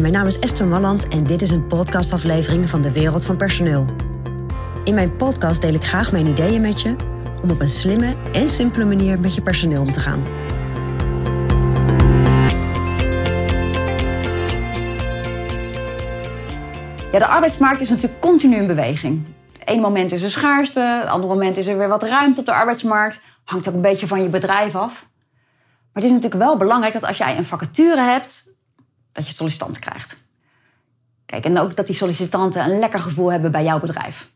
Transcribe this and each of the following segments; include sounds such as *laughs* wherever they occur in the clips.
Mijn naam is Esther Malland en dit is een podcastaflevering van de Wereld van Personeel. In mijn podcast deel ik graag mijn ideeën met je om op een slimme en simpele manier met je personeel om te gaan. Ja, de arbeidsmarkt is natuurlijk continu in beweging. Eén moment is er schaarste, het andere moment is er weer wat ruimte op de arbeidsmarkt. Hangt ook een beetje van je bedrijf af. Maar het is natuurlijk wel belangrijk dat als jij een vacature hebt, dat je sollicitanten krijgt. Kijk, en ook dat die sollicitanten een lekker gevoel hebben bij jouw bedrijf.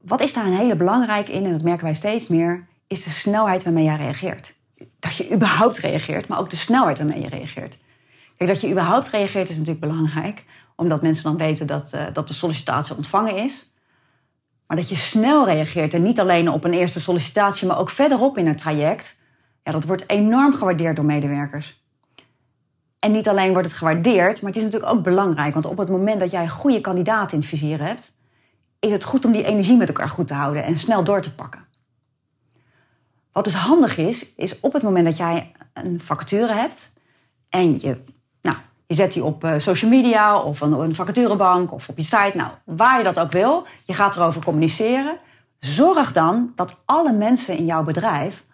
Wat is daar een hele belangrijk in, en dat merken wij steeds meer, is de snelheid waarmee jij reageert. Dat je überhaupt reageert, maar ook de snelheid waarmee je reageert. Kijk, dat je überhaupt reageert is natuurlijk belangrijk, omdat mensen dan weten dat, uh, dat de sollicitatie ontvangen is. Maar dat je snel reageert en niet alleen op een eerste sollicitatie, maar ook verderop in het traject, ja, dat wordt enorm gewaardeerd door medewerkers. En niet alleen wordt het gewaardeerd, maar het is natuurlijk ook belangrijk. Want op het moment dat jij een goede kandidaat in het vizier hebt, is het goed om die energie met elkaar goed te houden en snel door te pakken. Wat dus handig is, is op het moment dat jij een vacature hebt en je, nou, je zet die op eh, social media of een vacaturebank of op je site, nou, waar je dat ook wil, je gaat erover communiceren. Zorg dan dat alle mensen in jouw bedrijf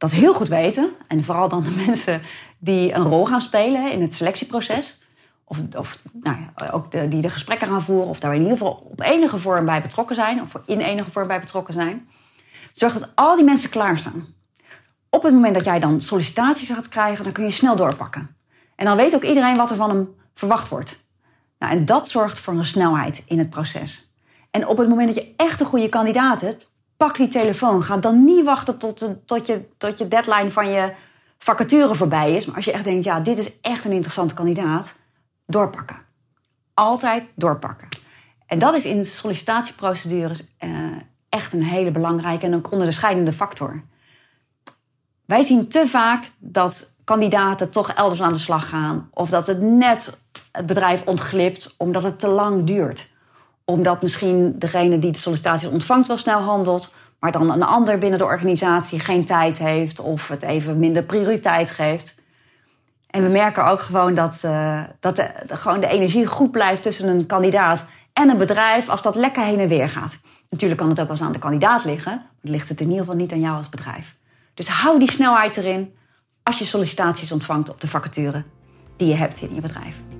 dat heel goed weten. En vooral dan de *laughs* mensen die een rol gaan spelen in het selectieproces. Of, of nou ja, ook de, die de gesprekken gaan voeren. Of daar in ieder geval op enige vorm bij betrokken zijn. Of in enige vorm bij betrokken zijn. Zorg dat al die mensen klaarstaan. Op het moment dat jij dan sollicitaties gaat krijgen, dan kun je snel doorpakken. En dan weet ook iedereen wat er van hem verwacht wordt. Nou, en dat zorgt voor een snelheid in het proces. En op het moment dat je echt een goede kandidaat hebt, pak die telefoon. Ga dan niet wachten tot, tot, je, tot je deadline van je vacature voorbij is. Maar als je echt denkt, ja, dit is echt een interessante kandidaat, doorpakken. Altijd doorpakken. En dat is in sollicitatieprocedures uh, echt een hele belangrijke en een onderscheidende factor. Wij zien te vaak dat kandidaten toch elders aan de slag gaan. Of dat het net het bedrijf ontglipt omdat het te lang duurt omdat misschien degene die de sollicitatie ontvangt wel snel handelt, maar dan een ander binnen de organisatie geen tijd heeft of het even minder prioriteit geeft. En we merken ook gewoon dat, uh, dat de, gewoon de energie goed blijft tussen een kandidaat en een bedrijf als dat lekker heen en weer gaat. Natuurlijk kan het ook wel eens aan de kandidaat liggen, maar ligt het in ieder geval niet aan jou als bedrijf. Dus hou die snelheid erin als je sollicitaties ontvangt op de vacature die je hebt in je bedrijf.